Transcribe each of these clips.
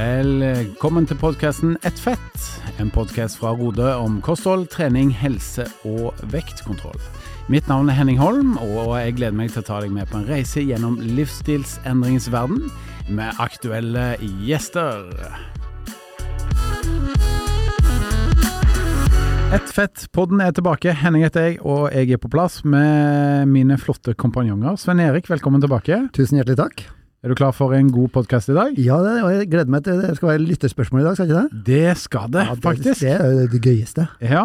Velkommen til podkasten Ett fett, en podkast fra Rode om kosthold, trening, helse og vektkontroll. Mitt navn er Henning Holm, og jeg gleder meg til å ta deg med på en reise gjennom livsstilsendringens verden med aktuelle gjester. Ett fett, podden er tilbake. Henning heter jeg, og jeg er på plass med mine flotte kompanjonger. Sven Erik, velkommen tilbake. Tusen hjertelig takk. Er du klar for en god podkast i dag? Ja, det, og jeg gleder meg til det skal være lytterspørsmål i dag, skal ikke det? Det skal det, Ja, det, faktisk. Det er det gøyeste. Ja,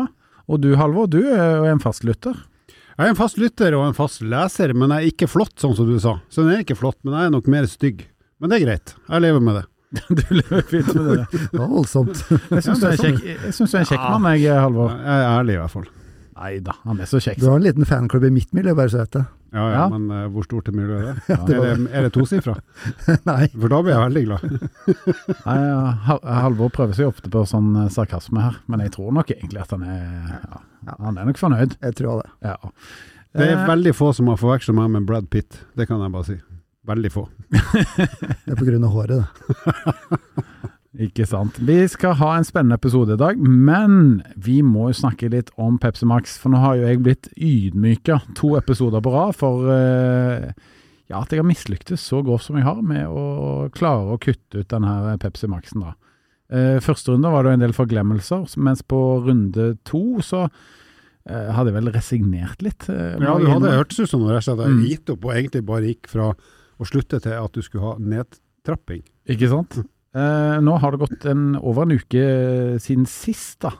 og du Halvor, du er en fast lytter. Jeg er en fast lytter og en fast leser, men jeg er ikke flott, sånn som du sa. Så den er ikke flott, men jeg er nok mer stygg. Men det er greit, jeg lever med det. Du lever fint med det. Det var voldsomt. Jeg syns du er en kjekk mann, jeg, Halvor. Jeg er ærlig i hvert fall. Nei da, han er så kjekk. Du har en liten fanklubb i mitt miljø, bare så vet det. Ja, ja, Ja. men uh, hvor stort er miljøet er det? Ja, det Er det, er det tosifra? Nei. For da blir jeg veldig glad. Nei, ja, Halvor prøver seg ofte på sånn eh, sarkasme her, men jeg tror nok egentlig at han er ja, Han er nok fornøyd. Jeg tror det. Ja. Det er Eh, veldig få som har forvekslet meg med Brad Pitt. Det kan jeg bare si. Veldig få. Det er på grunn av håret, det. Ikke sant. Vi skal ha en spennende episode i dag, men vi må jo snakke litt om Pepsi Max. For nå har jo jeg blitt ydmyka to episoder på rad for uh, ja, at jeg har mislyktes så grovt som jeg har med å klare å kutte ut denne Pepsi Pepsi Maxen. da. Uh, første runde var det jo en del forglemmelser, mens på runde to så eh, hadde jeg vel resignert litt. Ja, du hadde hørtes ut som du slett hadde Mm. gitt opp og egentlig bare gikk fra å slutte til at du skulle ha nedtrapping. Ikke sant? Eh, nå har det gått en, over en uke siden sist, da.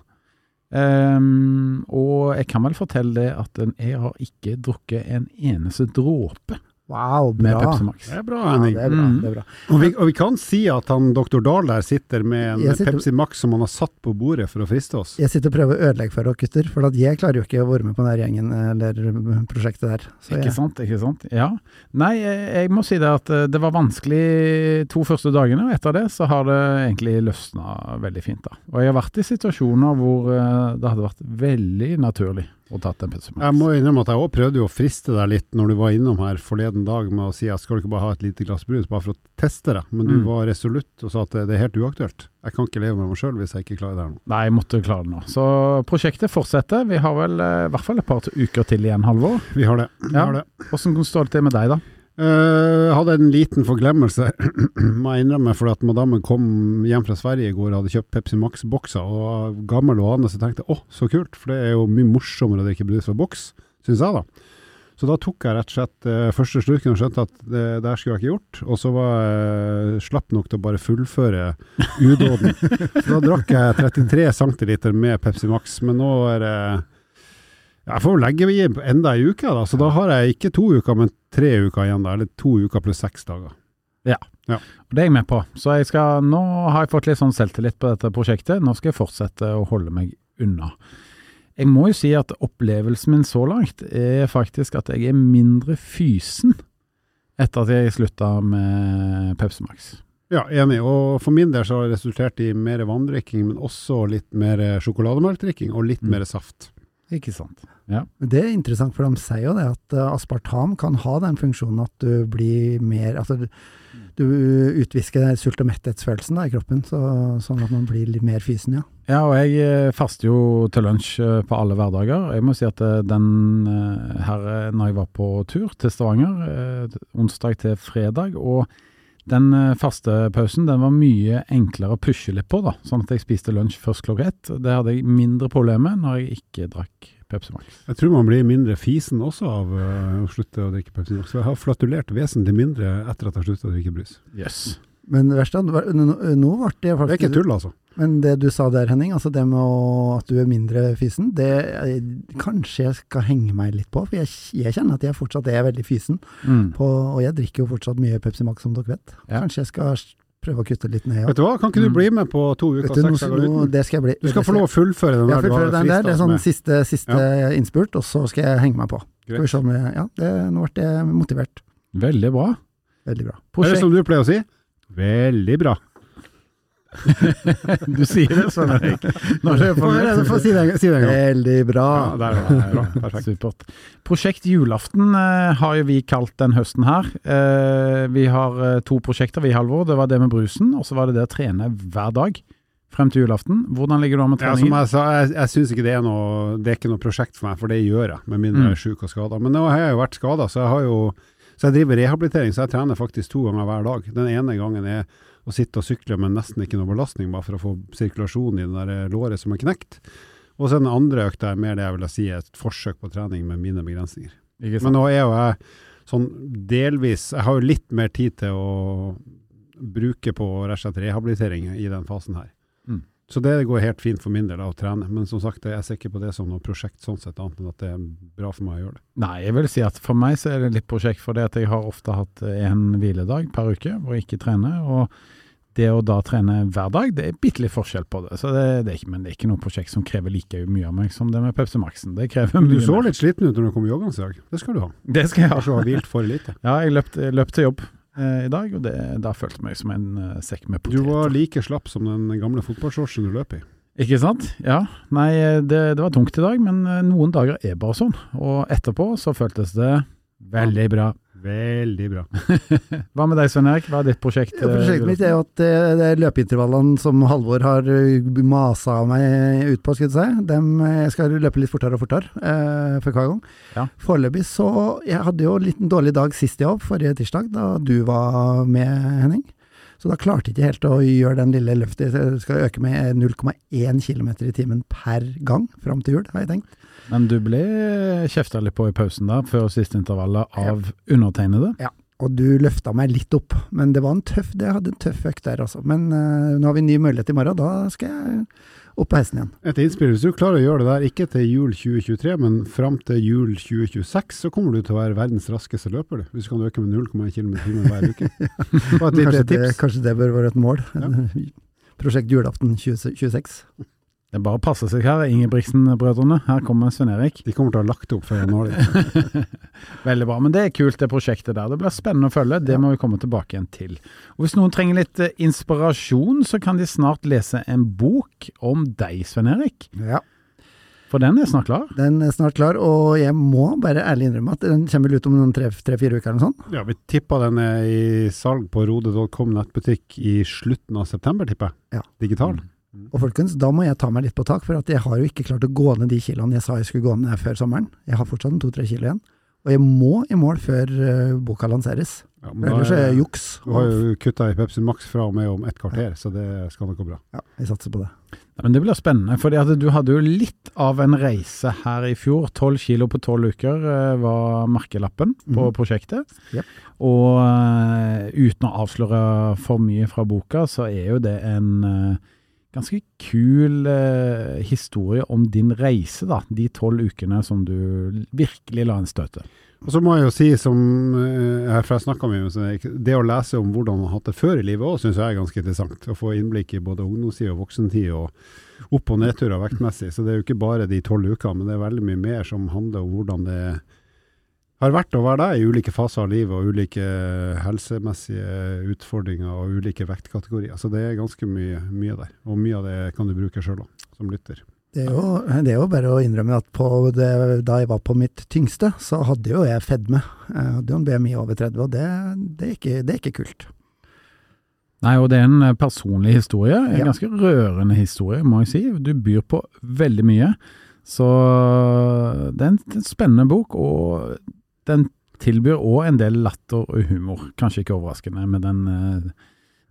Um, og jeg kan vel fortelle det at jeg har ikke drukket en eneste dråpe Wow, med bra. Pepsi Max. Det er bra, Ja, Henning. det er bra. Mm. Det er bra. Og vi, og vi kan si at han doktor Dahl der sitter med en sitter- Pepsi Max som han har satt på bordet for å friste oss. Jeg sitter og prøver å ødelegge for dere gutter, for at jeg klarer jo ikke å være med på den gjengen eller prosjektet der. Så Ikke ja. sant, ikke sant. Ja. Nei, jeg, jeg må si det at eh, det var vanskelig to første dagene, og etter det så har det egentlig løsna veldig fint. da. Og jeg har vært i situasjoner hvor eh, det hadde vært veldig naturlig å tatt en Pepsi Max. Jeg må innrømme at jeg òg prøvde å friste deg litt når du var innom her forleden dag med å si at skal du ikke bare ha et lite glass brus bare for å teste det, men du Mm. var resolutt og sa at det, er helt uaktuelt. Jeg kan ikke leve med meg sjøl hvis jeg ikke klarer det her nå. Nei, jeg måtte klare det nå. Så prosjektet fortsetter. Vi har vel eh, i hvert fall et par uker til igjen, Halvor. Vi har det. Vi Ja. har det. Hvordan står det til med deg, da? Jeg hadde en liten forglemmelse, må jeg innrømme, fordi at madammen kom hjem fra Sverige i går og hadde kjøpt Pepsi Max-bokser, og gammel og annen, så tenkte jeg å, så kult, for det er jo mye morsommere å drikke brus fra boks, syns jeg da. Så da tok jeg rett og slett eh, første slurken og skjønte at det der skulle jeg ikke gjort, og så var jeg slapp nok til å bare fullføre udåden. så da drakk jeg 33 cm med Pepsi Max, men nå er det jeg får legge meg enda ei uke, da. Så da har jeg ikke to uker, men tre uker igjen, da. Eller to uker pluss seks dager. Det er jeg med på. Så jeg skal, nå har jeg fått litt sånn selvtillit på dette prosjektet. Nå skal jeg fortsette å holde meg unna. Jeg må jo si at opplevelsen min så langt er faktisk at jeg er mindre fysen etter at jeg slutta med Pepsi Max. Ja, enig. Og for min del så har det resultert i mer vanndrikking, men også litt mer sjokolademelkdrikking og litt Mm. mer saft. Ikke sant. Ja. Det er interessant, for de sier jo det at eh, aspartam kan ha den funksjonen at du blir mer Altså du, utvisker sult- og metthetsfølelsen da, i kroppen, så, sånn at man blir litt mer fysen, ja. Ja, og jeg eh, faster jo til lunsj eh, på alle hverdager. Jeg må si at den her når jeg var på tur til Stavanger, onsdag til fredag, og den eh, faste pausen den var mye enklere å pushe litt på, da. Sånn at jeg spiste lunsj først klokka ett. Det hadde jeg mindre problemer med når jeg ikke drakk Pepsi Max. Jeg tror man blir mindre fisen også av øh, å slutte å drikke Pepsi Max. Jeg har flatulert vesentlig mindre etter at jeg sluttet å drikke brus. Yes. Men verst nå ble det faktisk Det er ikke tull, altså. Men det du sa der, Henning, altså det med å, at du er mindre fysen, det jeg, kanskje jeg skal henge meg litt på. For jeg, jeg kjenner at jeg fortsatt er veldig fysen. Mm. På, og jeg drikker jo fortsatt mye Pepsi Max, som dere vet. Ja. Kanskje jeg skal prøve å kutte litt ned. Vet du hva, kan ikke du Mm. bli med på to uker, og seks dager uten? det skal jeg bli. Du skal få lov å fullføre den der fullføre den der. Det er sånn siste, siste, ja. innspurt, og så skal jeg henge meg på. Skal vi se om jeg, ja, det, nå ble jeg motivert. Veldig bra. Veldig bra. Er det som du pleier å si? Veldig bra. Du sier det, Svein Erik. Det er Få høre, formelt. si det en. Si det en gang. Veldig bra. Ja, der var det. Bra. Perfekt. Supert. Prosjekt julaften eh, har jo vi kalt den høsten her. Eh, vi har eh, to prosjekter, vi Halvor. Det var det med brusen, og så var det det å trene hver dag frem til julaften. Hvordan ligger du an med Ja, som jeg sa, jeg, jeg syns ikke det er noe Det er ikke noe prosjekt for meg, for det gjør jeg, med mindre jeg er Mm. sjuk og skada. Men nå har jeg jo vært skada, så jeg har jo Så jeg driver rehabilitering, så jeg trener faktisk to ganger hver dag. Den ene gangen er å sitte og sykle med nesten ikke noe belastning, bare for å få sirkulasjon i det der låret som er knekt. Og så den andre økta er mer det jeg vil si er et forsøk på trening med mine begrensninger. Men nå er jo jeg sånn delvis Jeg har jo litt mer tid til å bruke på rett og slett rehabilitering i den fasen her. Så det går helt fint for min del da, å trene. Men som sagt, jeg ser ikke på det som noe prosjekt sånn sett, annet enn at det er bra for meg å gjøre det. Nei, jeg vil si at for meg så er det litt prosjekt, for det at jeg har ofte hatt en hviledag per uke hvor jeg ikke trener. og det å da trene hver dag, det er bitte litt forskjell på det. Så det, det er ikke, men det er ikke noe prosjekt som krever like mye av meg som det med Pepsi Max-en. Det krever Du så litt sliten ut når du kom joggende i dag. Det skal du ha. Det skal jeg ha. Kanskje du har hvilt for lite. Ja, jeg løp, løp til jobb eh, i dag, og det, da følte jeg meg som en uh, sekk med Du var like slapp som den gamle fotballshortsen du løp i. Ikke sant? Ja. Nei, eh, det, det var tungt i dag, men eh, noen dager er bare sånn. Og etterpå så føltes det veldig bra. Veldig bra. Hva med deg, Svein Erik? Hva er ditt prosjekt? Ja, prosjektet mitt er jo at eh, det er løpeintervallene som Halvor har eh, masa meg ut på, skal jeg si, dem, eh, jeg skal løpe litt fortere og fortere eh, for hver gang. Ja. Foreløpig så Jeg hadde jo en liten dårlig dag sist i jobb, forrige tirsdag, da du var med, Henning. Så da klarte jeg ikke helt å gjøre den lille løftet. Jeg skal øke med 0,1 km i timen per gang fram til jul, har jeg tenkt. Men du ble kjefta litt på i pausen da, før siste intervallet, av undertegnede. Og du løfta meg litt opp, men det var en tøff, det hadde en tøff økt der, altså. Men uh, nå har vi en ny mulighet i morgen, da skal jeg opp på hesten igjen. Et innspill. Hvis du klarer å gjøre det der, ikke til jul 2023, men fram til jul 2026, så kommer du til å være verdens raskeste løper, du. Hvis du kan øke med 0,1 km i timen hver uke. Kanskje det, kanskje det bør være et mål. Prosjekt julaften 2026. Det er bare å passe seg her, Ingebrigtsen-brødrene. Her kommer Svein Erik. De kommer til å ha lagt opp før når. Veldig bra. Men det er kult, det prosjektet der. Det blir spennende å følge. Det må vi komme tilbake igjen til. Og Hvis noen trenger litt eh, inspirasjon, så kan de snart lese en bok om deg, Svein Erik. Ja, For den er snart klar. den er snart klar, og jeg må bare ærlig innrømme at den kommer vel ut om noen tre-fire uker eller noe sånt. Ja, vi tipper den er i salg på rode.com nettbutikk i slutten av september, tipper jeg. Ja. Digital. Og folkens, da må jeg ta meg litt på tak, for at jeg har jo ikke klart å gå ned de kiloene jeg sa jeg skulle gå ned før sommeren. Jeg har fortsatt to-tre kilo igjen. Og jeg må i mål før eh, boka lanseres. Ja, ellers er det juks. Du har jo kutta i Pepsi Max fra og med om ett kvarter, så det skal nok gå bra. Ja, vi satser på det. Ja, Men det blir spennende, for du hadde jo litt av en reise her i fjor. Tolv kilo på tolv uker eh, var merkelappen på Mhm. prosjektet. Yep. Og eh, uten å avsløre for mye fra boka, så er jo det en ganske kul eh, historie om din reise, da. De tolv ukene som du virkelig la en støte. Og så må jeg jo si, som eh, jeg har snakka med så det å lese om hvordan man har hatt det før i livet òg, syns jeg er ganske interessant. Å få innblikk i både ungdomstid og voksentid, og opp- og nedturer vektmessig. Så det er jo ikke bare de tolv ukene, men det er veldig mye mer som handler om hvordan det har vært å være deg i ulike faser av livet, og ulike helsemessige utfordringer og ulike vektkategorier. Så det er ganske mye, mye der. Og mye av det kan du bruke sjøl òg, som lytter. Det er, jo, det er jo bare å innrømme at på det, da jeg var på mitt tyngste, så hadde jo jeg fedme. Jeg hadde jo en BMI over 30, og det, det, er, ikke, det er ikke kult. Nei, og det er en eh, personlig historie. En Ja. ganske rørende historie, må jeg si. Du byr på veldig mye. Så det er en spennende bok, og den tilbyr òg en del latter og humor. Kanskje ikke overraskende med den eh,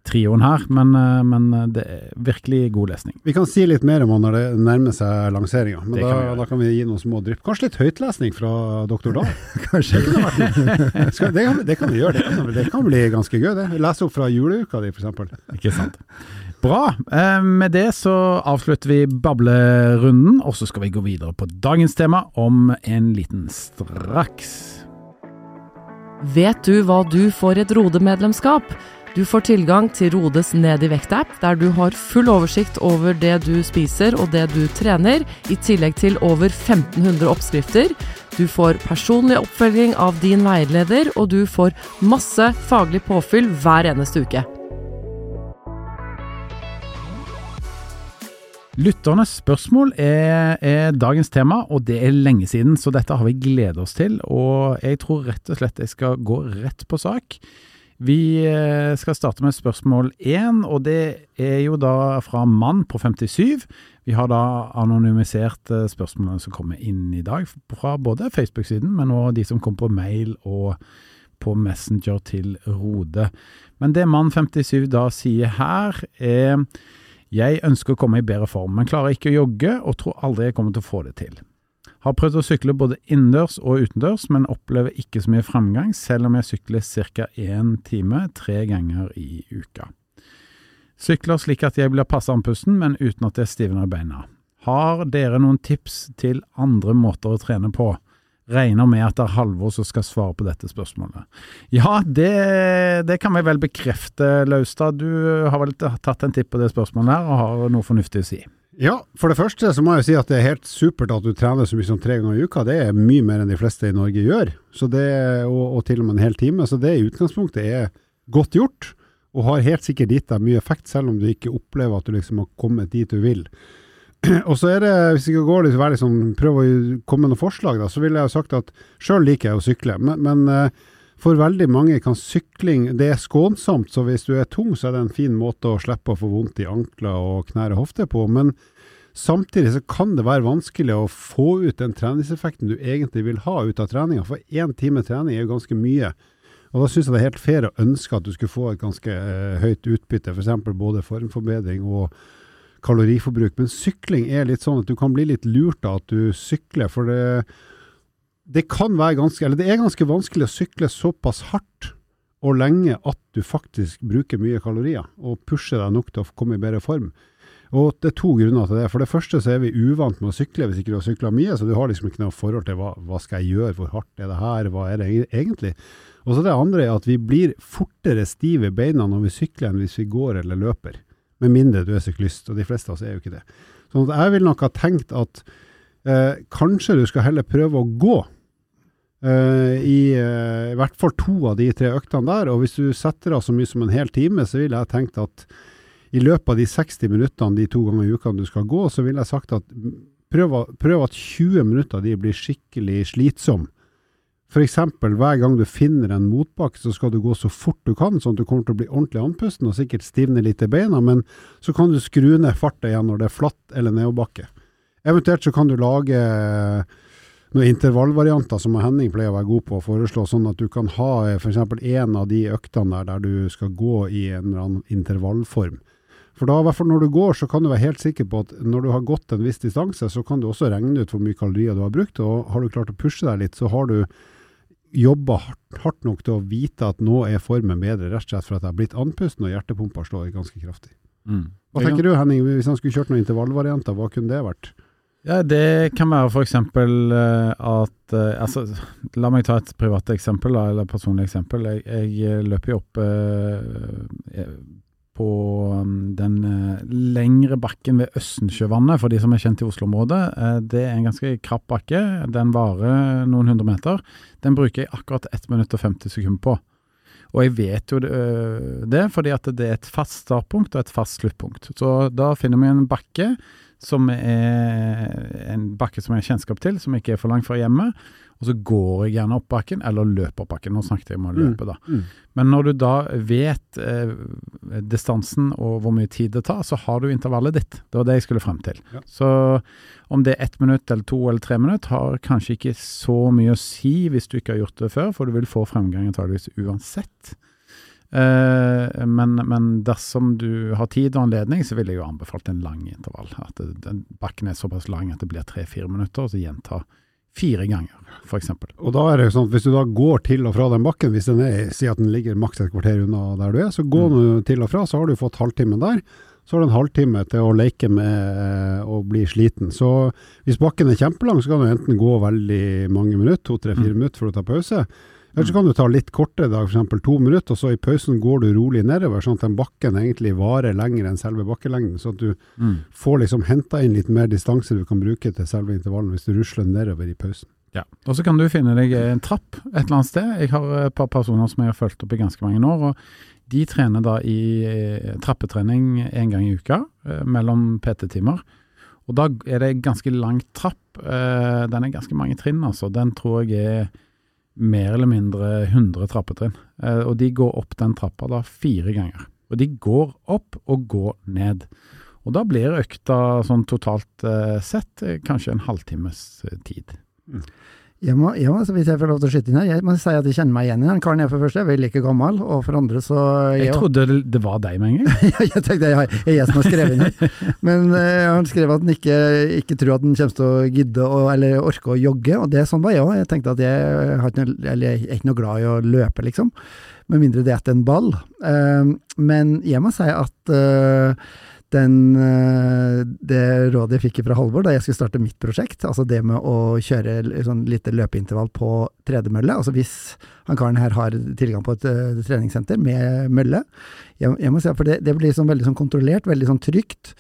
trioen her, men, eh, men det er virkelig god lesning. Vi kan si litt mer om han når det nærmer seg lanseringa, men da kan kan, vi da kan vi gi noen små drypp. Kanskje litt høytlesning fra doktor Dahl? Kanskje. Skal- Det, kan- det kan vi gjøre, det kan, det kan bli ganske gøy det. Lese opp fra juleuka di, f.eks. Ikke sant? Bra. Eh, med det så avslutter vi bablerunden, og så skal vi gå videre på dagens tema om en liten straks. Vet du hva du får i et Rode-medlemskap? Du får tilgang til Rodes Ned i vekt-app, der du har full oversikt over det du spiser og det du trener, i tillegg til over 1500 oppskrifter. Du får personlig oppfølging av din veileder, og du får masse faglig påfyll hver eneste uke. Lytternes spørsmål er, er, dagens tema, og det er lenge siden, så dette har vi gledet oss til. Og jeg tror rett og slett jeg skal gå rett på sak. Vi eh, skal starte med spørsmål én, og det er jo da fra mann på 57. Vi har da anonymisert eh, spørsmålene som kommer inn i dag, fra både Facebook-siden, men også de som kom på mail og på Messenger til Rode. Men det mann 57 da sier her, er jeg ønsker å komme i bedre form, men klarer ikke å jogge og tror aldri jeg kommer til å få det til. Har prøvd å sykle både innendørs og utendørs, men opplever ikke så mye fremgang, selv om jeg sykler ca. én time tre ganger i uka. Sykler slik at jeg blir passe andpusten, men uten at jeg stivner i beina. Har dere noen tips til andre måter å trene på? Regner med at det er Halvor som skal svare på dette spørsmålet. Ja, det, det kan vi vel bekrefte, Laustad. Du har vel tatt en tipp på det spørsmålet her, og har noe fornuftig å si? Ja, for det første så må jeg jo si at det er helt supert at du trener så mye som tre ganger i uka. Det er mye mer enn de fleste i Norge gjør, det, og, og, til og med en hel time. Så det i utgangspunktet er godt gjort, og har helt sikkert gitt deg mye effekt, selv om du ikke opplever at du liksom har kommet dit du vil. Og så er det, hvis jeg går litt, veldig sånn, prøver å komme med noen forslag, da, så ville jeg sagt at sjøl liker jeg å sykle. Men, men, eh, for veldig mange kan sykling Det er skånsomt, så hvis du er tung, så er det en fin måte å slippe å få vondt i ankler og knær og hofter på. Men samtidig så kan det være vanskelig å få ut den treningseffekten du egentlig vil ha ut av treninga. For én time trening er jo ganske mye. Og Da syns jeg det er helt fair å ønske at du skulle få et ganske eh, høyt utbytte, f.eks. både formforbedring og kaloriforbruk. Men sykling er litt sånn at du kan bli litt lurt av at du sykler, for det, det kan være ganske, eller det er ganske vanskelig å sykle såpass hardt og lenge at du faktisk bruker mye kalorier, og pusher deg nok til å komme i bedre form. Og Det er to grunner til det. For det første så er vi uvant med å sykle hvis ikke du har sykla mye, så du har liksom ikke noe forhold til hva, hva skal jeg gjøre, hvor hardt er det her, hva er det egentlig. Og så det andre er at vi blir fortere stive i beina når vi sykler enn hvis vi går eller løper. Med mindre du er syklist, og de fleste av oss er jo ikke det. Så jeg ville nok ha tenkt at eh, kanskje du skal heller prøve å gå. Eh, i, eh, i, hvert fall to av de tre øktene der. Og hvis du setter av så mye som en hel time, så ville jeg tenkt at i løpet av de 60 minuttene de to ganger i uka du skal gå, så ville jeg sagt at prøv, prøv at 20 minutter de blir skikkelig slitsomme. F.eks. hver gang du finner en motbakke, så skal du gå så fort du kan, sånn at du kommer til å bli ordentlig andpusten og sikkert stivne litt i beina, men så kan du skru ned farta igjen når det er flatt eller nedoverbakke. Eventuelt så kan du lage noen intervallvarianter som Henning pleier å være god på å foreslå, sånn at du kan ha f.eks. en av de øktene der, der du skal gå i en eller annen intervallform. For da, i hvert fall når du går, så kan du være helt sikker på at når du har gått en viss distanse, så kan du også regne ut hvor mye kalorier du har brukt, og har du klart å pushe deg litt, så har du jobba hardt, hardt, nok til å vite at nå er formen bedre, rett og slett for at jeg har blitt andpusten og hjertepumpa slår ganske kraftig. Mm. Hva tenker du Henning, hvis han skulle kjørt noen intervallvarianter, hva kunne det vært? Ja, Det kan være f.eks. Uh, at uh, altså, La meg ta et privat eksempel, eller personlig eksempel. Jeg, jeg løper jo opp uh, på um, den uh, lengre bakken ved Østensjøvannet, for de som er kjent i Oslo-området. Uh, det er en ganske krapp bakke. Den varer noen hundre meter. Den bruker jeg akkurat 1 minutt og 50 sekunder på. Og jeg vet jo uh, det, fordi at det er et fast startpunkt og et fast sluttpunkt. Så da finner vi en bakke som er en bakke som jeg har kjennskap til, som ikke er for langt fra hjemmet og så går jeg gjerne opp bakken, eller løper opp bakken. Nå snakket jeg om å mm, løpe, da. Mm. Men når du da vet eh, distansen og hvor mye tid det tar, så har du intervallet ditt. Det var det jeg skulle frem til. Ja. Så om det er ett minutt eller to eller tre minutt, har kanskje ikke så mye å si hvis du ikke har gjort det før, for du vil få fremgang antageligvis uansett. Eh, men, men, dersom du har tid og anledning, så ville jeg jo anbefalt en lang intervall. At det, den bakken er såpass lang at det blir tre-fire minutter, og så gjenta fire ganger, f.eks. Og da er det sånn at hvis du da går til og fra den bakken, hvis den er, sier at den ligger maks et kvarter unna der du er, så gå mm. til og fra, så har du fått halvtimen der. Så har du en halvtime til å leke med og bli sliten. Så hvis bakken er kjempelang, så kan du enten gå veldig mange minutter, to, tre, fire mm. minutter for å ta pause. Eller så kan du ta litt kortere dag, f.eks. to minutter, og så i pausen går du rolig nedover, sånn at den bakken egentlig varer lenger enn selve bakkelengden. Så at du mm. får liksom henta inn litt mer distanse du kan bruke til selve intervallen hvis du rusler nedover i pausen. Ja, og så kan du finne deg en trapp et eller annet sted. Jeg har et par personer som jeg har fulgt opp i ganske mange år. og De trener da i eh, trappetrening en gang i uka, eh, mellom PT-timer. Og da er det ganske lang trapp. Eh, den er ganske mange trinn, altså. Den tror jeg er mer eller mindre 100 trappetrinn. Eh, og de går opp den trappa da fire ganger. Og de går opp og går ned. Og da blir økta sånn totalt eh, sett eh, kanskje en halvtimes tid. tid. Jeg må, jeg må, hvis jeg får lov til å skyte inn her, jeg må si at jeg kjenner meg igjen i den karen. Jeg for første er vel like gammel, og for andre så Jeg trodde det- det var deg med en gang. jeg tenkte jeg, jeg er jeg som har skrevet inn her. Men eh, han skrev at han ikke, ikke tror at han kommer til å gidde å, eller orke å jogge, og det sånn var jeg òg. Jeg tenkte at jeg, har ikke noe, eller jeg er ikke noe glad i å løpe, liksom. Med mindre det er etter en ball. Eh, men jeg må si at eh, den, eh, det rådet jeg fikk fra Halvor da jeg skulle starte mitt prosjekt, altså det med å kjøre sånn lite løpeintervall på tredemølle, altså hvis han karen her har tilgang på et eh, treningssenter med mølle, jeg, jeg må si for det, det blir liksom veldig sånn kontrollert, veldig sånn trygt.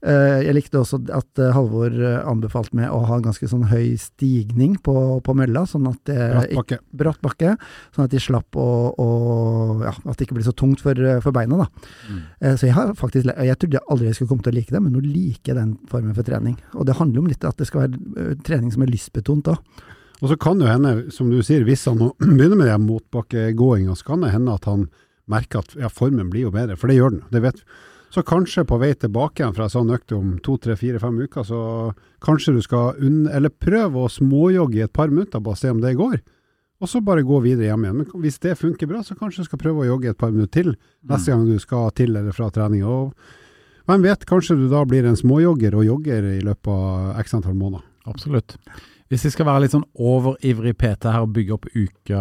Eh, jeg likte også at eh, Halvor eh, anbefalte meg å ha en ganske sånn høy stigning på, på mølla, sånn at det Bratt bakke. sånn at de slapp å, å ja, at det ikke blir så tungt for, for beina. da. Mm. Så jeg har faktisk, jeg trodde aldri jeg skulle komme til å like det, men nå liker jeg den formen for trening. Og det handler om litt at det skal være trening som er lystbetont òg. Og så kan det hende, som du sier, hvis han begynner med motbakkegåinga, så kan det hende at han merker at ja, formen blir jo bedre, for det gjør den. Det vet vi. Så kanskje på vei tilbake igjen fra en sånn økt om to, tre, fire, fem uker, så kanskje du skal unn, eller prøve å småjogge i et par minutter, bare se om det går. Og så bare gå videre hjem igjen. Men hvis det funker bra, så kanskje du skal prøve å jogge et par minutter til neste gang du skal til eller fra trening. Og hvem vet, kanskje du da blir en småjogger og jogger i løpet av x antall måneder. Absolutt. Hvis jeg skal være litt sånn overivrig PT her og bygge opp uka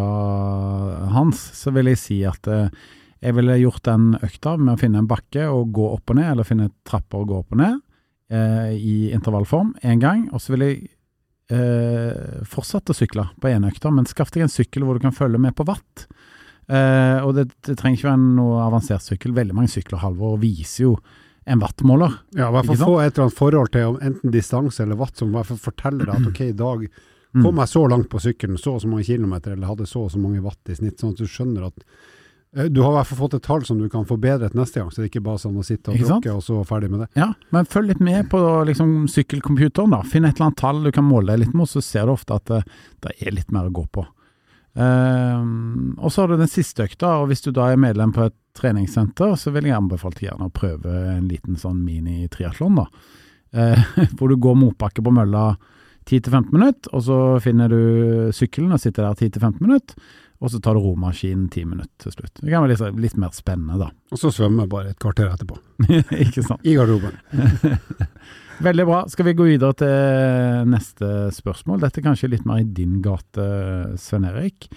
hans, så vil jeg si at eh, jeg ville gjort den økta med å finne en bakke og gå opp og ned, eller finne trapper og gå opp og ned, eh, i intervallform én gang. Og så ville jeg eh, fortsatt å sykle på ene økta, men skaff deg en sykkel hvor du kan følge med på watt. Eh, og det, det trenger ikke være noe avansert sykkel. Veldig mange sykler Halvor viser jo en wattmåler. Ja, i hvert fall få et eller annet forhold til om enten distanse eller watt, som i hvert fall forteller deg at ok, i dag Mm. kom jeg så langt på sykkelen, så og så mange kilometer, eller hadde så og så mange watt i snitt, sånn at du skjønner at du har i hvert fall fått et tall som du kan forbedre til neste gang, så det er ikke bare sånn å sitte og drukke og så ferdig med det. Ja, men følg litt med på liksom, sykkelcomputeren. da. Finn et eller annet tall du kan måle deg litt mot, så ser du ofte at det, det er litt mer å gå på. Um, og så har du den siste økta, og hvis du da er medlem på et treningssenter, så vil jeg anbefale deg gjerne å prøve en liten sånn mini-triatlon, da. Uh, hvor du går motbakke på mølla 10-15 minutter, og så finner du sykkelen og sitter der 10-15 minutter, og så tar du romaskinen ti minutter til slutt. Det kan være litt, litt mer spennende, da. Og så svømme bare et kvarter etterpå, Ikke sant? i garderoben. Veldig bra. Skal vi gå videre til neste spørsmål? Dette er kanskje litt mer i din gate, Svein Erik.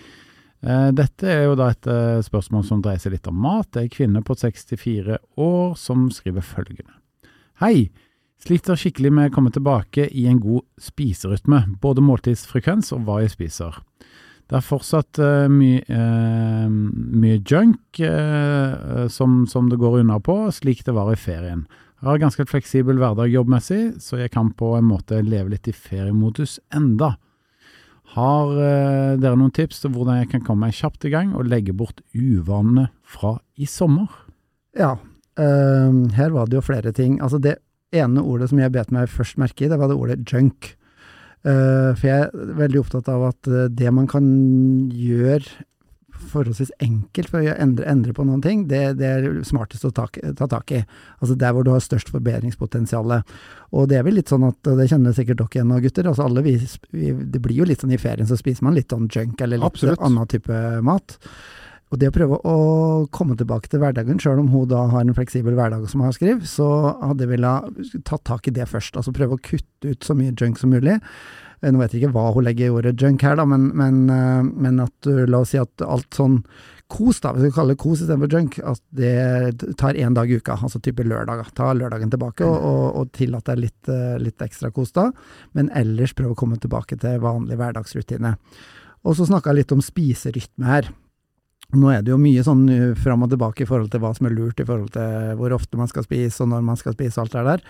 Eh, Dette er jo da et eh, spørsmål som dreier seg litt om mat. Det er en kvinne på 64 år som skriver følgende. Hei! Sliter skikkelig med å komme tilbake i en god spiserytme, både måltidsfrekvens og hva jeg spiser. Det er fortsatt uh, mye, uh, mye junk uh, som, som det går unna på, slik det var i ferien. Jeg har ganske fleksibel hverdag jobbmessig, så jeg kan på en måte leve litt i feriemodus enda. Har eh, dere noen tips til hvordan jeg kan komme meg kjapt i gang og legge bort uvanene fra i sommer? Ja, her var det jo flere ting. Altså det ene ordet som jeg bet meg først merke i, det var det ordet junk. Eh, for jeg er veldig opptatt av at eh, det man kan gjøre forholdsvis enkelt for å endre, endre på noen ting, det, det er smartest å ta, ta tak i. Altså der hvor du har størst forbedringspotensial. Og det er vel litt sånn at, og det kjenner sikkert dere igjen nå, gutter, altså alle vi, vi, det blir jo litt sånn i ferien så spiser man litt sånn junk eller litt Absolutt. annen type mat. Og det å prøve å komme tilbake til hverdagen, sjøl om hun da har en fleksibel hverdag som hun har skrevet, så hadde jeg villet tatt tak i det først. Altså prøve å kutte ut så mye junk som mulig. Eh, Nå vet jeg ikke hva hun legger i ordet junk her, da, men, men, eh, men at uh, la oss si at alt sånn kos, da, hvis vi kaller det kos istedenfor junk, at det tar én dag i uka, altså type lørdag. Ta lørdagen tilbake og, og, og tillat deg litt, eh, litt ekstra kos da, men ellers prøv å komme tilbake til vanlig hverdagsrutine. Og så snakka jeg litt om spiserytme her. Nå er det jo mye sånn uh, fram og tilbake i forhold til hva som er lurt, i forhold til hvor ofte man skal spise og når man skal spise og alt det der.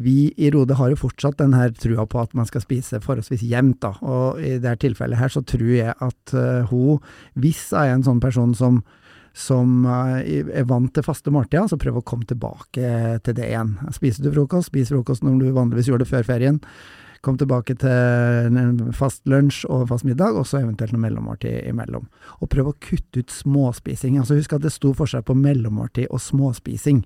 Vi i Rode har jo fortsatt den her trua på at man skal spise forholdsvis jevnt, da. Og i det her tilfellet her så tror jeg at uh, hun, hvis jeg er en sånn person som som eh, er vant til faste måltider, så prøv å komme tilbake til det igjen. Spiser du frokost, spis frokost når du vanligvis gjorde det før ferien. Kom tilbake til en fast lunsj og fast middag, og så eventuelt noe mellommåltid imellom. Og prøv å kutte ut småspising. Altså Husk at det stor forskjell på mellommåltid og småspising.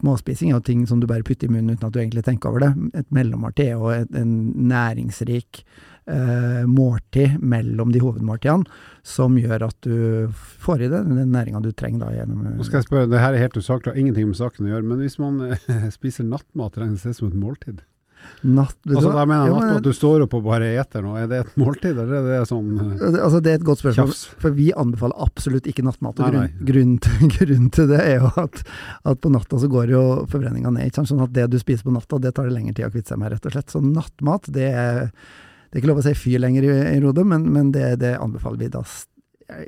Småspising er jo ting som du bare putter i munnen uten at du egentlig tenker over det. Et mellommåltid er jo et, en næringsrik eh, måltid mellom de hovedmåltidene, som gjør at du får i deg den næringa du trenger da gjennom Nå skal jeg spørre, det her er helt usaklig, har ingenting med saken å gjøre, men hvis man eh, spiser nattmat, regnes det som et måltid? Natt... Altså, da mener jeg nattmat, at du står opp og bare eter noe. Er det et måltid, eller er det sånn eh, Altså, det er et godt spørsmål, Kjaps. for vi anbefaler absolutt ikke nattmat. Og grunn, grunn, til, grunn, til det er jo at, at på natta så går jo forbrenninga ned. Ikke sant? Sånn at det du spiser på natta, det tar det lengre tid å kvitte seg med, rett og slett. Så nattmat, det er, det er ikke lov å si fyr lenger i, i rodet, men, men det, det anbefaler vi da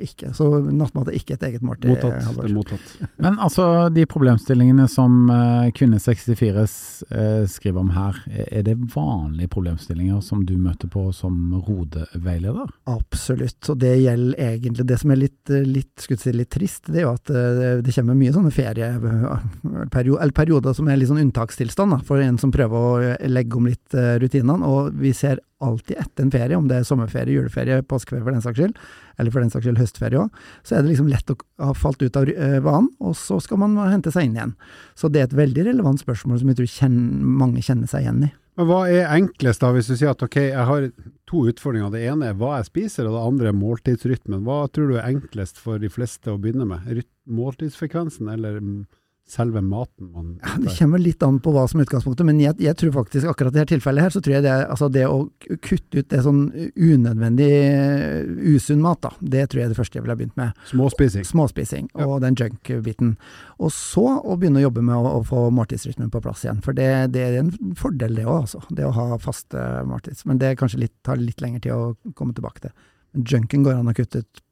ikke. Så nattmat er ikke et eget måltid. Mottatt. Det er mottatt. Men altså, de problemstillingene som uh, Kvinne64 eh, skriver om her, er det vanlige problemstillinger som du møter på som rodeveileder? Absolutt, og det gjelder egentlig Det som er litt, litt, si, litt trist, det er jo at eh, det kommer mye sånne ferieperioder, eller perioder som er litt sånn unntakstilstand da, for en som prøver å eh, legge om litt eh, rutinene. Og vi ser alltid etter en ferie, om det er sommerferie, juleferie, påskeferie for den saks skyld, eller for den saks skyld høstferie òg, så er det liksom lett å ha falt ut av eh, vanen, og så skal man hente seg inn igjen. Så det er et veldig relevant spørsmål som jeg tror kjenner, mange kjenner seg igjen i. Men hva er enklest da, hvis du sier at ok, jeg har to utfordringer. Det ene er hva jeg spiser, og det andre er måltidsrytmen. Hva tror du er enklest for de fleste å begynne med? Måltidsfrekvensen eller mm, selve maten man Det kommer litt an på hva som er utgangspunktet, men jeg, jeg tror faktisk akkurat i dette tilfellet her, så tror jeg det, altså det å kutte ut det sånn unødvendig eh, usunn mat, da, det tror jeg er det første jeg ville ha begynt med. Småspising. Småspising Ja. og den junk-biten. Og så å begynne å jobbe med å, å få måltidsrytmen på plass igjen, for det, det er en fordel det òg, altså. Det å ha faste måltids. Men det kanskje litt, tar litt lengre tid å komme tilbake til. Men junken går an å kutte ut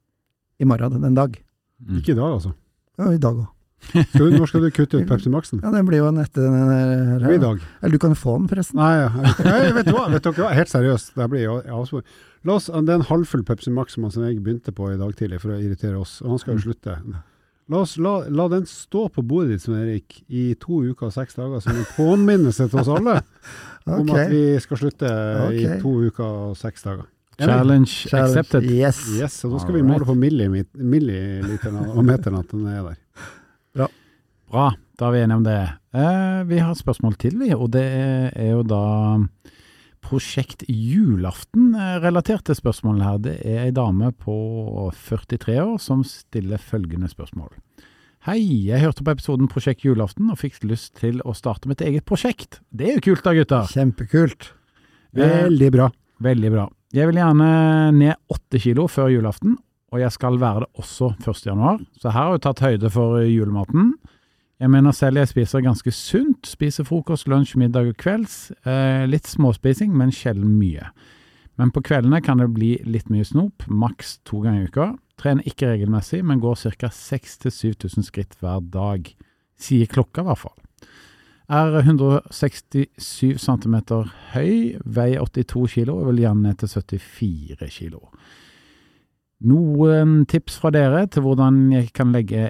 i morgen, den dag. Mm. Ikke i dag, altså. Ja, i dag òg. Når skal du kutte ut Pepsi Max-en? Ja, den blir jo etter den her. I dag. Eller du kan få den, forresten. Nei, jeg, jeg, vet du hva, vet dere hva, helt seriøst, det blir jo avspor. La oss, det er en halvfull Pepsi Max som jeg begynte på i dag tidlig for å irritere oss, og han skal jo slutte. La, oss, la, la den stå på bordet ditt, Svein Erik, i to uker og seks dager som en påminnelse til oss alle om Ok. at vi skal slutte i to uker og seks dager. Challenge Challenge. accepted. Yes. Yes, og da skal vi måle måle på milliliteren og meteren at den er der. Bra, da er vi enige om det. Eh, vi har et spørsmål til, vi, og det er, er jo da Prosjekt julaften-relaterte spørsmål her. Det er ei dame på 43 år som stiller følgende spørsmål. Hei, jeg hørte på episoden Prosjekt julaften og fikk lyst til å starte mitt eget prosjekt. Det er jo kult da, gutter! Kjempekult. Veldig bra. Veldig bra. Jeg vil gjerne ned åtte kilo før julaften, og jeg skal være det også 1. januar. Så her har jeg tatt høyde for julematen. Jeg mener selv jeg spiser ganske sunt. Spiser frokost, lunsj, middag og kvelds. Eh, litt småspising, men sjelden mye. Men på kveldene kan det bli litt mye snop, maks to ganger i uka. Trener ikke regelmessig, men går ca. 6000-7000 skritt hver dag. Sier klokka, i hvert fall. Er 167 cm høy, veier 82 kg og vil gjerne ned til 74 kg. Noen tips fra dere til hvordan jeg kan legge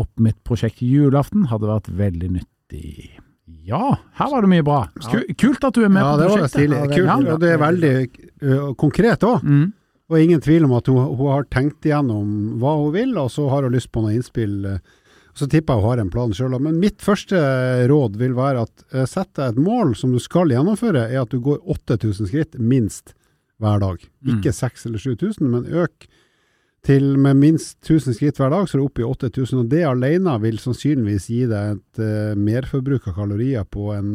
opp mitt prosjekt julaften hadde vært veldig nyttig. Ja, her var det mye bra. Kult at du er med Ja, på var prosjektet. stilig. Ja, det er Kult, bra. og det er veldig uh, konkret òg. Mm. Og ingen tvil om at hun, hun har tenkt igjennom hva hun vil, og så har hun lyst på noe innspill. Så tipper jeg hun har en plan sjøl. Men mitt første råd vil være at sett deg et mål som du skal gjennomføre, er at du går 8000 skritt minst hver dag. Mm. Ikke 6000 eller 7000, men øk til med minst 1000 skritt hver dag, så er du oppe i 8000. Og det alene vil sannsynligvis gi deg et uh, merforbruk av kalorier på en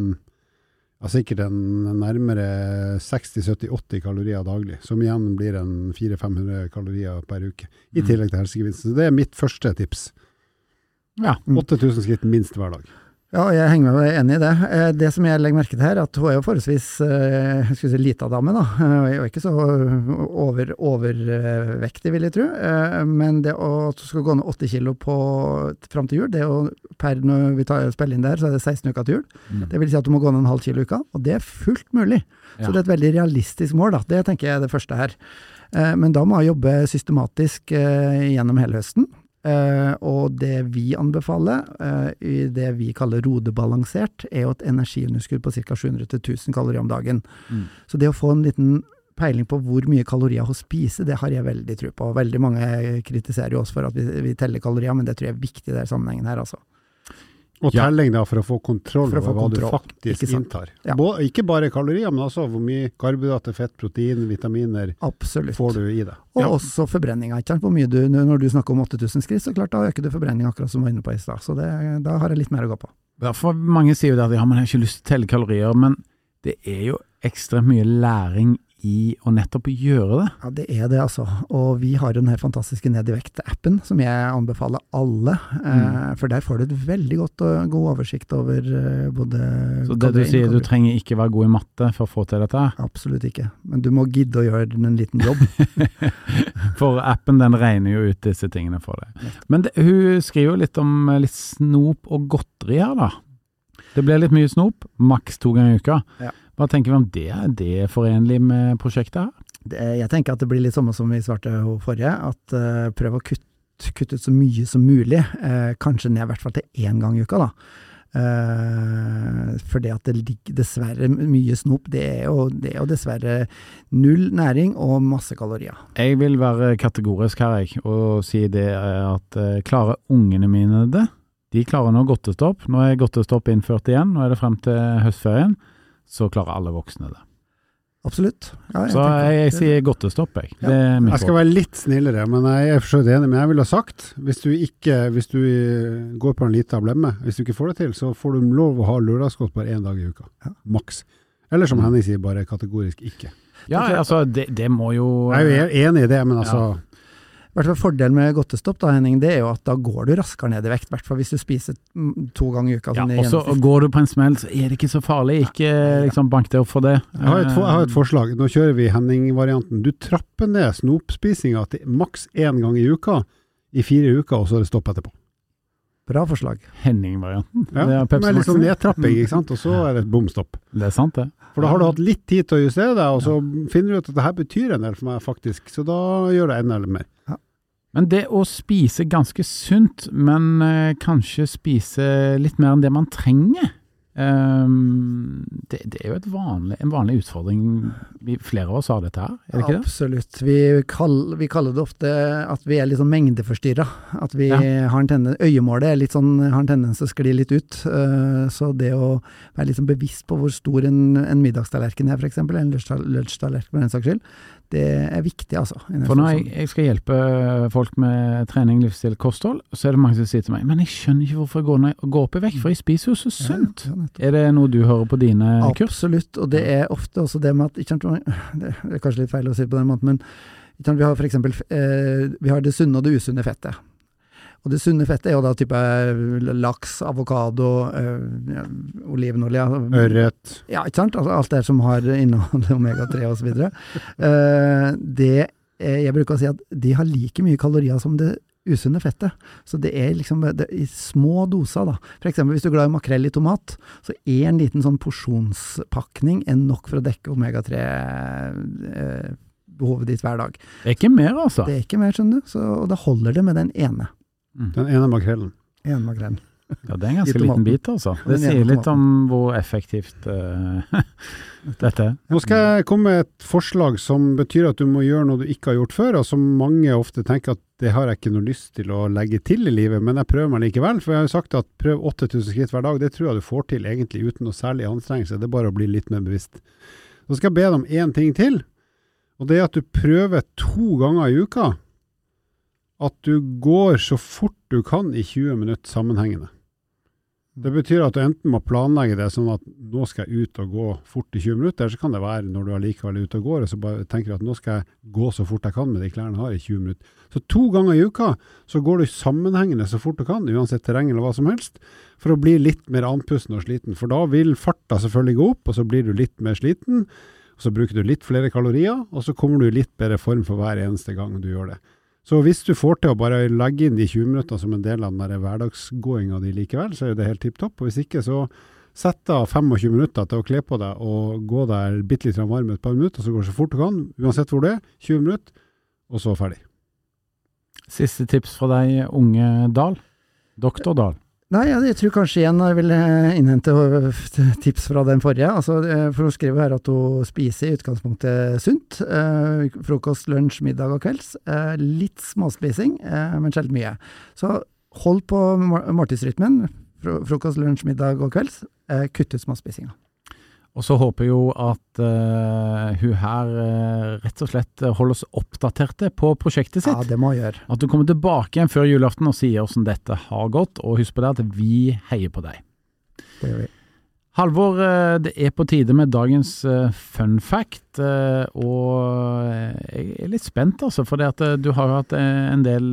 ja, sikkert en nærmere 60-70-80 kalorier daglig, som igjen blir en 400-500 kalorier per uke, i Mm. tillegg til helsegevinsten. Så det er mitt første tips. Ja. 8000 skritt minst hver dag. Ja, jeg henger meg enig i det. Eh, Det som jeg legger merke til her, at hun er jo forholdsvis eh, jeg skulle si, lita dame, da. Eh, Og er ikke så over, overvektig, vil jeg tro. Men det å at hun skal gå ned åtte kilo på, fram til jul, det er jo per når vi tar, spiller inn der, så er det 16 uker til jul. Mm. Det vil si at du må gå ned en halv kilo i uka, og det er fullt mulig. Ja. Så det er et veldig realistisk mål, da. Det tenker jeg er det første her. Men da må jeg jobbe systematisk gjennom hele høsten. Eh, og det vi anbefaler, eh, i det vi kaller rodebalansert, er jo et energiunderskudd på ca. 700-1000 kalorier om dagen. Mm. Så det å få en liten peiling på hvor mye kalorier å spise, det har jeg veldig tro på. Veldig mange kritiserer jo oss for at vi, vi teller kalorier, men det tror jeg er viktig i denne sammenhengen her, altså. Og Ja. telling da, for å få kontroll over hva du faktisk ikke inntar. Ja. Ikke bare kalorier, men også hvor mye karbohydrater, fett, protein, vitaminer Absolutt. får du i det. Og Ja. også forbrenninga. ikke sant? Hvor mye du, når du snakker om 8000 skritt, så klart da øker du forbrenninga, akkurat som du var inne på i stad. Så det, da har jeg litt mer å gå på. Ja, for mange sier jo det at ja, man har ikke lyst til å telle kalorier, men det er jo ekstremt mye læring i å nettopp gjøre det. Ja, det er det, altså. Og vi har jo den her fantastiske Ned i vekt-appen, som jeg anbefaler alle. Mm. for der får du et veldig godt og god oversikt over eh, både Så det du sier, du trenger ikke være god i matte for å få til dette. Absolutt ikke. Men du må gidde å gjøre en liten jobb. For appen den regner jo ut disse tingene for deg. Men det, hun skriver jo litt om eh, litt snop og godteri her, da. Det blir litt mye snop, maks to ganger i uka. Ja. Hva tenker vi om det? Er det forenlig med prosjektet her? Det, jeg tenker at det blir litt samme som vi svarte forrige, at uh, prøv å kutte, kutte ut så mye som mulig. Uh, kanskje ned i hvert fall til én gang i uka, da. Uh, for det at det ligger dessverre mye snop, det er, jo, det er jo dessverre null næring og masse kalorier. Jeg vil være kategorisk her, jeg, og si det eh, at eh, klarer ungene mine det? De klarer nå godtestopp. Nå er godtestopp innført igjen, nå er det frem til høstferien. Så klarer alle voksne det. Absolutt. Ja, Så jeg, jeg sier godtestopp, jeg. Det er Jeg skal være litt snillere, men jeg er for så vidt enig. Men jeg ville ha sagt, hvis du ikke hvis du eh, går på en liten blemme, hvis du ikke får det til, så får du lov å ha lørdagsgodt bare én dag i uka. Ja. Maks. Eller som Henning sier, bare kategorisk ikke. Ja, altså, det, det må jo Jeg er jo enig i det, men altså hvert fall Fordelen med godtestopp da, Henning, det er jo at da går du raskere ned i vekt. I hvert fall hvis du spiser to ganger i uka. ja, sånn Og så går du på en smell, så er det ikke så farlig. Ikke liksom bank deg opp for det. jeg har, et, jeg har et forslag. Nå kjører vi Henning-varianten. Du trapper ned snopspisinga til maks én gang i uka i fire uker, og så er det stopp etterpå. Bra forslag. Henning-varianten. Ja, Det er litt sånn nedtrapping, ikke sant? og så er det et bom stopp. Det er sant, det. For da har du hatt litt tid til å justere deg, og så finner du ut at det her betyr en del for meg, faktisk. Så da gjør det enda mer. Men det å spise ganske sunt, men eh, kanskje spise litt mer enn det man trenger, ehm, det, det er jo et vanlig, en vanlig utfordring. Vi, flere av oss har dette her, er det ikke det? Absolutt. Vi, kall, vi kaller det ofte at vi er litt sånn mengdeforstyrra. At vi Ja. har en tendens, øyemålet er sånn, har en tendens til å skli litt ut. Eh, så det å være litt sånn bevisst på hvor stor en, en middagstallerken er, f.eks., en lunsjtal- lunsjtallerken for den saks skyld, det er viktig, altså. For når jeg, jeg skal hjelpe folk med trening, livsstil, kosthold, så er det mange som sier til meg Men jeg skjønner ikke hvorfor jeg går, ned, går opp i vekt, for jeg spiser jo så sunt. Ja, ja. Er det noe du hører på dine kurs? Absolutt, og det er ofte også det med at Det er kanskje litt feil å si på den måten, men vi har eksempel eh, vi har det sunne og det usunne fettet. Og det sunne fettet er jo da type laks, avokado, øh, olivenolje ja, Ørret. Ja, ikke sant? Altså alt det som har innhold omega-3 osv. Uh, det eh, Jeg bruker å si at de har like mye kalorier som det usunne fettet. Så det er liksom det, i små doser, da. Eksempel hvis du er glad i makrell i tomat, så er en liten sånn porsjonspakning nok for å dekke omega-3-behovet ditt hver dag. Det er ikke mer, altså. Det er ikke mer, skjønner du. Så, og da holder det med den ene. Mm. Den ene makrellen. En makrellen. Ja, det er en ganske liten bit, altså. Det sier litt om hvor effektivt uh, dette er. Nå skal jeg komme med et forslag som betyr at du må gjøre noe du ikke har gjort før, og som mange ofte tenker at det har jeg ikke noe lyst til å legge til i livet, men jeg prøver meg likevel. For jeg har jo sagt at prøv 8000 skritt hver dag, det tror jeg du får til egentlig uten noe særlig anstrengelse. Det er bare å bli litt mer bevisst. Så skal jeg be deg om én ting til, og det er at du prøver to ganger i uka at du går så fort du kan i 20 minutter sammenhengende. Det betyr at du enten må planlegge det sånn at nå skal jeg ut og gå fort i 20 minutter, eller så kan det være når du allikevel er ute og går, og så bare tenker du at nå skal jeg gå så fort jeg kan med de klærne jeg har i 20 minutter. Så to ganger i uka så går du sammenhengende så fort du kan, uansett terreng eller hva som helst, for å bli litt mer andpusten og sliten. For da vil farta selvfølgelig gå opp, og så blir du litt mer sliten, så bruker du litt flere kalorier, og så kommer du i litt bedre form for hver eneste gang du gjør det. Så hvis du får til å bare legge inn de 20 minuttene som en del av den hverdagsgåinga di likevel, så er det helt tipp topp. Og hvis ikke, så sett av 25 minutter til å kle på deg og gå der bitte litt varm et par minutter, så går det så fort du kan, uansett hvor du er. 20 minutter, og så ferdig. Siste tips fra deg, unge Dahl. Doktor Dahl. Nei, jeg, tror kanskje igjen jeg vil eh, innhente øh, tips fra den forrige. Altså, eh, for Hun skriver her at hun spiser i utgangspunktet sunt. Eh, frokost, lunsj, middag og kvelds. Eh, litt småspising, eh, men sjelden mye. Så hold på må- måltidsrytmen. Frokost, lunsj, middag og kvelds. Eh, kutt ut småspisinga. Og så håper jeg jo at uh, hun her uh, rett og slett holder oss oppdaterte på prosjektet sitt. Ja, det må hun gjøre. At du kommer tilbake igjen før julaften og sier hvordan dette har gått, og husk på det at vi heier på deg. Det gjør vi. Halvor, eh, det er på tide med dagens fun fact, og jeg er litt spent altså, for det at du har hatt en del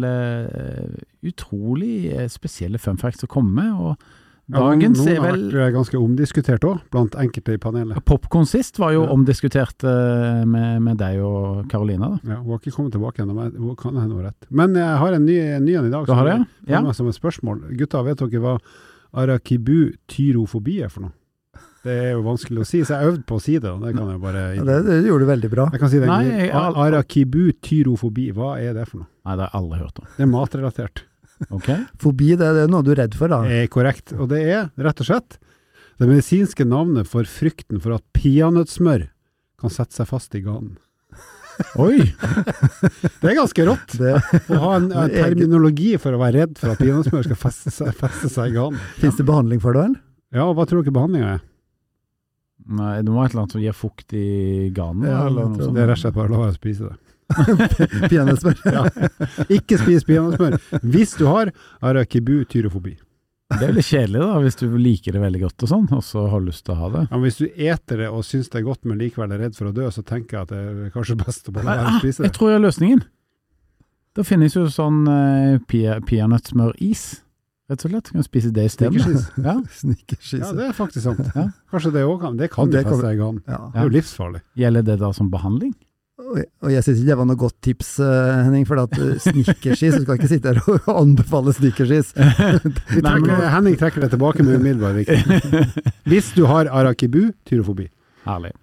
utrolig spesielle fun facts å komme med, og dagens noen er har vel vært eh, ganske omdiskutert òg, blant enkelte i panelet. Popkorn sist var jo Ja. omdiskutert eh, med, med deg og Karolina, da. Ja, hun har ikke kommet tilbake ennå, men hun kan hende hun har rett. Men jeg har en ny, en ny en i dag. som, har jeg? som ja? Meg Som et spørsmål. Gutta, vet dere hva arakibu tyrofobi er for noe? Det er jo vanskelig å si, så jeg øvde på å si det. og Det kan jeg bare det, det gjorde du veldig bra. Jeg kan si det. Nei, jeg Arakibu tyrofobi, hva er det for noe? Nei, det har jeg aldri hørt om. Det er matrelatert. Ok? Fobi, det, det er noe du er redd for, da. Er korrekt. Og det er rett og slett det medisinske navnet for frykten for at peanøttsmør kan sette seg fast i ganen. Oi! Det er ganske rått Det, å ha en, en terminologi for å være redd for at peanøttsmør skal feste seg, feste seg i ganen. Fins det behandling for det, vel? Ja, og hva tror dere behandlinga er? Nei, det må være et eller annet som gir fukt i ganen, Ja. Det er rett og slett bare å la være å spise det. Peanøttsmør. Ja. Ikke spis peanøttsmør hvis du har arakibu tyrofobi. Det er litt kjedelig da, hvis du liker det veldig godt og sånn, og så har lyst til å ha det. Ja, men hvis du eter det og syns det er godt, men likevel er redd for å dø, så tenker jeg at det er kanskje best å bare la være Ah, å spise jeg tror jeg har løsningen. Det finnes jo sånn uh, peanøttsmøris, rett og slett. Du kan spise det i stedet. Snickersis. Ja, Snickerskise. Ja, det er faktisk sant. Ja. Kanskje det òg kan. Det kan Ja, det jo feste i ganen. Ja. Det er jo livsfarlig. Gjelder det da som behandling? Og og jeg syns ikke det var noe godt tips, eh, Henning, for at eh, snickerskis Du skal ikke sitte her og anbefale snickerskis. Men- Henning trekker det tilbake med umiddelbar virkning. Hvis du har arakibu, tyrofobi. Herlig.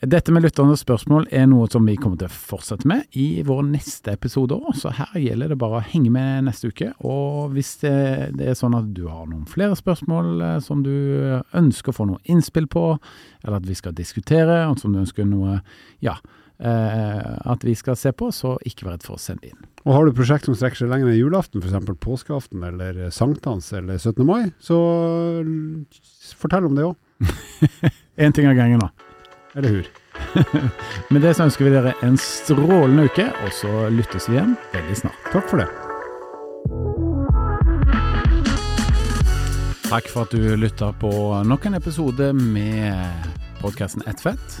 Dette med lytternes spørsmål er noe som vi kommer til å fortsette med i vår neste episode òg, så her gjelder det bare å henge med neste uke. Og hvis det, det er sånn at du har noen flere spørsmål eh, som du ønsker å få noe innspill på, eller at vi skal diskutere, og som du ønsker noe ja, eh, at vi skal se på, så ikke vær redd for å sende inn. Og har du prosjekt som strekker seg lenger enn julaften, f.eks. påskeaften eller sankthans eller 17. mai, så fortell om det òg. Én ting av gangen, da. Eller hur. Med det så ønsker vi dere en strålende uke, og så lyttes vi igjen veldig snart. Takk for det. Takk for at du lytta på nok en episode med podkasten Ett fett.